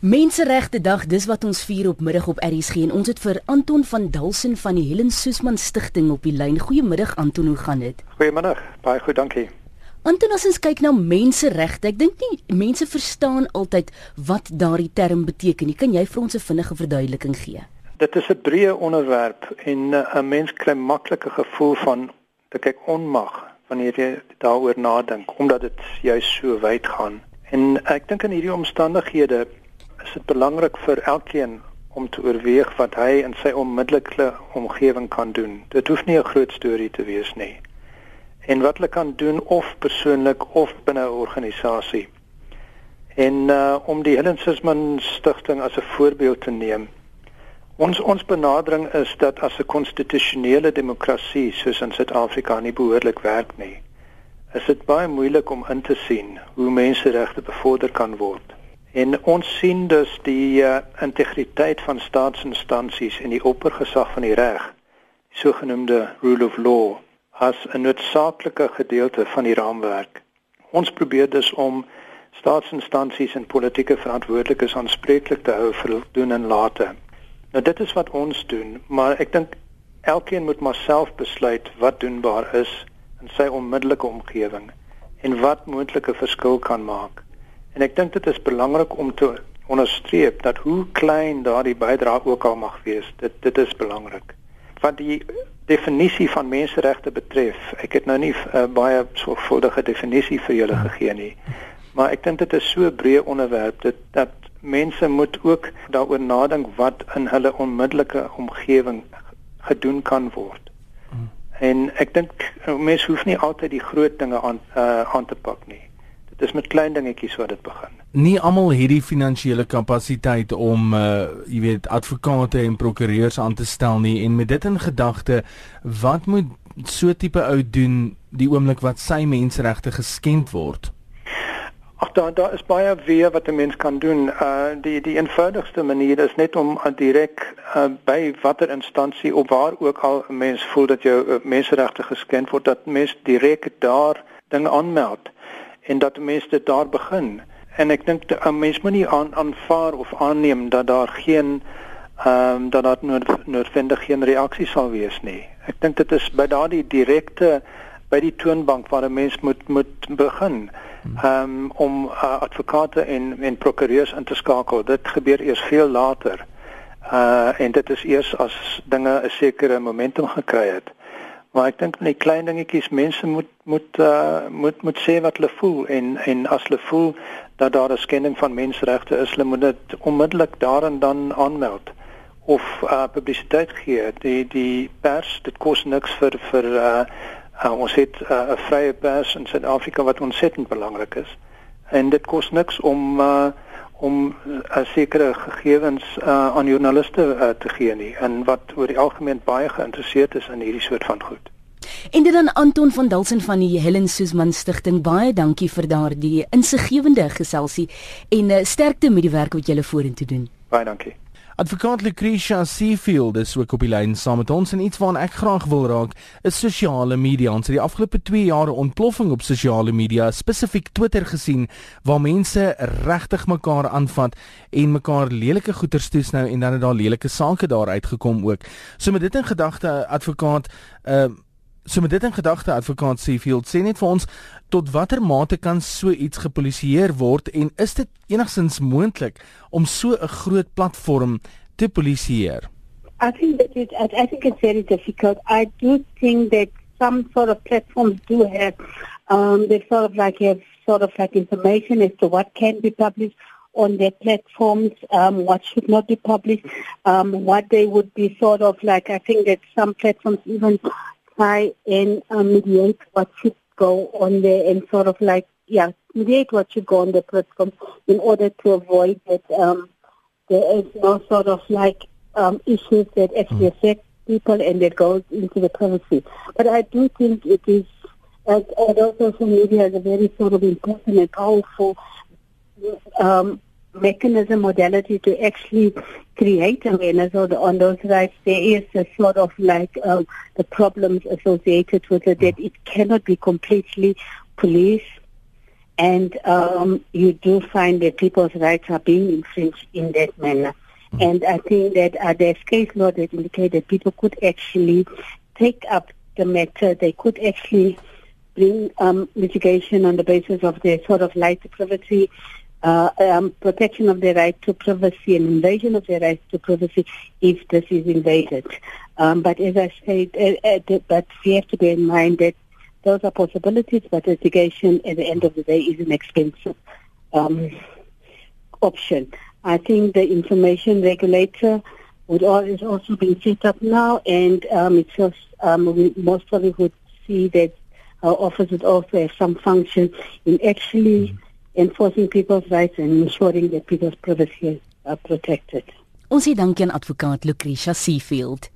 Menseregte Dag, dis wat ons vier op middag op RSG en ons het vir Anton van Dalsen van die Helen Soesman Stichting op die lyn. Goeiemiddag Anton, hoe gaan dit? Goeiemiddag. Baie goed, dankie. Anton, as ons kyk na menseregte, ek dink nie mense verstaan altyd wat daardie term beteken nie. Kan jy vir ons 'n vinnige verduideliking gee? Dit is 'n breë onderwerp en uh, 'n mens kry maklik 'n gevoel van dat kyk onmag wanneer jy daaroor nadink omdat dit juist so wyd gaan. En ek dink in hierdie omstandighede is dit belangrik vir elkeen om te oorweeg wat hy in sy onmiddellike omgewing kan doen. Dit hoef nie 'n groot storie te wees nie. En wat hulle kan doen of persoonlik of binne 'n organisasie. En uh om die Helen Suzman Stichting as 'n voorbeeld te neem. Ons ons benadering is dat as 'n konstitusionele demokrasie soos in Suid-Afrika nie behoorlik werk nie, is dit baie moeilik om in te sien hoe menseregte bevorder kan word. En ons sien dus die uh, integriteit van staatsinstansies en die oppergesag van die reg, die sogenaamde rule of law, as 'n noodsaaklike gedeelte van die raamwerk. Ons probeer dus om staatsinstansies en politieke verantwoordelikes aanspreeklik te hou vir doen en late. Nou dit is wat ons doen, maar ek dink elkeen moet maar self besluit wat doenbaar is in sy onmiddellike omgewing en wat moontlike verskil kan maak. En ek dink dit is belangrik om te onderstreep dat hoe klein daardie bydrae ook al mag wees, dit dit is belangrik. Wat die definisie van menseregte betref, ek het nou nie 'n uh, baie sorgvuldige definisie vir julle gegee nie. Maar ek dink dit is so 'n breë onderwerp dat dat mense moet ook daaroor nadink wat in hulle onmiddellike omgewing gedoen kan word. En ek dink mense hoef nie altyd die groot dinge aan uh, aan te pak nie dis met klein dingetjies wat dit begin. Nie almal het die finansiële kapasiteit om uh jy weet advokate en prokureurs aan te stel nie en met dit in gedagte, wat moet so tipe ou doen die oomblik wat sy menseregte geskend word? Ag daar daar is baie weer wat 'n mens kan doen. Uh die die eenvoudigste manier is net om uh, direk uh, by watter instansie of waar ook al 'n mens voel dat jou uh, menseregte geskend word, dat mens direk daar dinge aanmeld en dat mense dit daar begin. En ek dink 'n mens moet nie aan aanvaar of aanneem dat daar geen ehm um, dat daar noodwendig geen reaksie sal wees nie. Ek dink dit is by daardie direkte by die toonbank waar 'n mens moet moet begin ehm um, om uh, advokate en en prokureurs in te skakel. Dit gebeur eers veel later. Uh en dit is eers as dinge 'n sekere momentum gekry het. Maar ek dink net klein dingetjies mense moet moet uh moet moet sê wat hulle voel en en as hulle voel dat daar 'n skending van menseregte is, hulle moet dit onmiddellik daar en dan aanmeld of uh publisiteit gee. Die die pers, dit kos niks vir vir uh, uh ons het 'n uh, vrye pers in Suid-Afrika wat ontsettend belangrik is. En dit kos niks om uh om uh, sekere gegevens uh, aan joernaliste uh, te gee nie en wat oor die algemeen baie geïnteresseerd is in hierdie soort van goed. En dit dan Anton van Dalsen van die Helen Soesman Stichting baie dankie vir daardie insiggewende geselsie en uh, sterkte met die werk wat julle vorentoe doen. Baie dankie. Advokaat Lucretia Seafield is ook op die lyn saam met ons en iets waarna ek graag wil raak is sosiale media. Ons het die afgelope 2 jaar 'n ontploffing op sosiale media, spesifiek Twitter gesien waar mense regtig mekaar aanvat en mekaar lelike goeters toets nou en dan het daar lelike sake daar uitgekom ook. So met dit in gedagte, advokaat, uh So met dit in gedagte advokaat Seafield sê net vir ons tot watter mate kan so iets gepolisieer word en is dit enigstens moontlik om so 'n groot platform te polisieer? I think that it, I think it's very difficult. I do think that some sort of platforms do have um they sort of like have sort of like information as to what can be published on their platforms, um, what should not be published, um, what they would be sort of like, I think that some platforms even try and um, mediate what should go on there and sort of like, yeah, mediate what should go on the platform in order to avoid that um, there is no sort of like um, issues that actually mm. affect people and that goes into the privacy. But I do think it is, as although social media is a very sort of important and powerful um, mechanism modality to actually create awareness on, on those rights, there is a sort of like um, the problems associated with it that it cannot be completely policed and um, you do find that people's rights are being infringed in that manner. Mm. And I think that uh, there's case law that indicate that people could actually take up the matter. They could actually bring um, litigation on the basis of their sort of right to privacy, uh, um, protection of their right to privacy and invasion of their right to privacy if this is invaded. Um, but as I said, uh, uh, but we have to bear in mind that those are possibilities, but litigation at the end of the day is an expensive um, option. I think the information regulator would always also be set up now, and um, it's just um, we most probably would see that our office would also have some function in actually mm. Enforcing people's rights and ensuring that people's privacy are protected. Ons sê dankie aan advokaat Lucretia Seafield.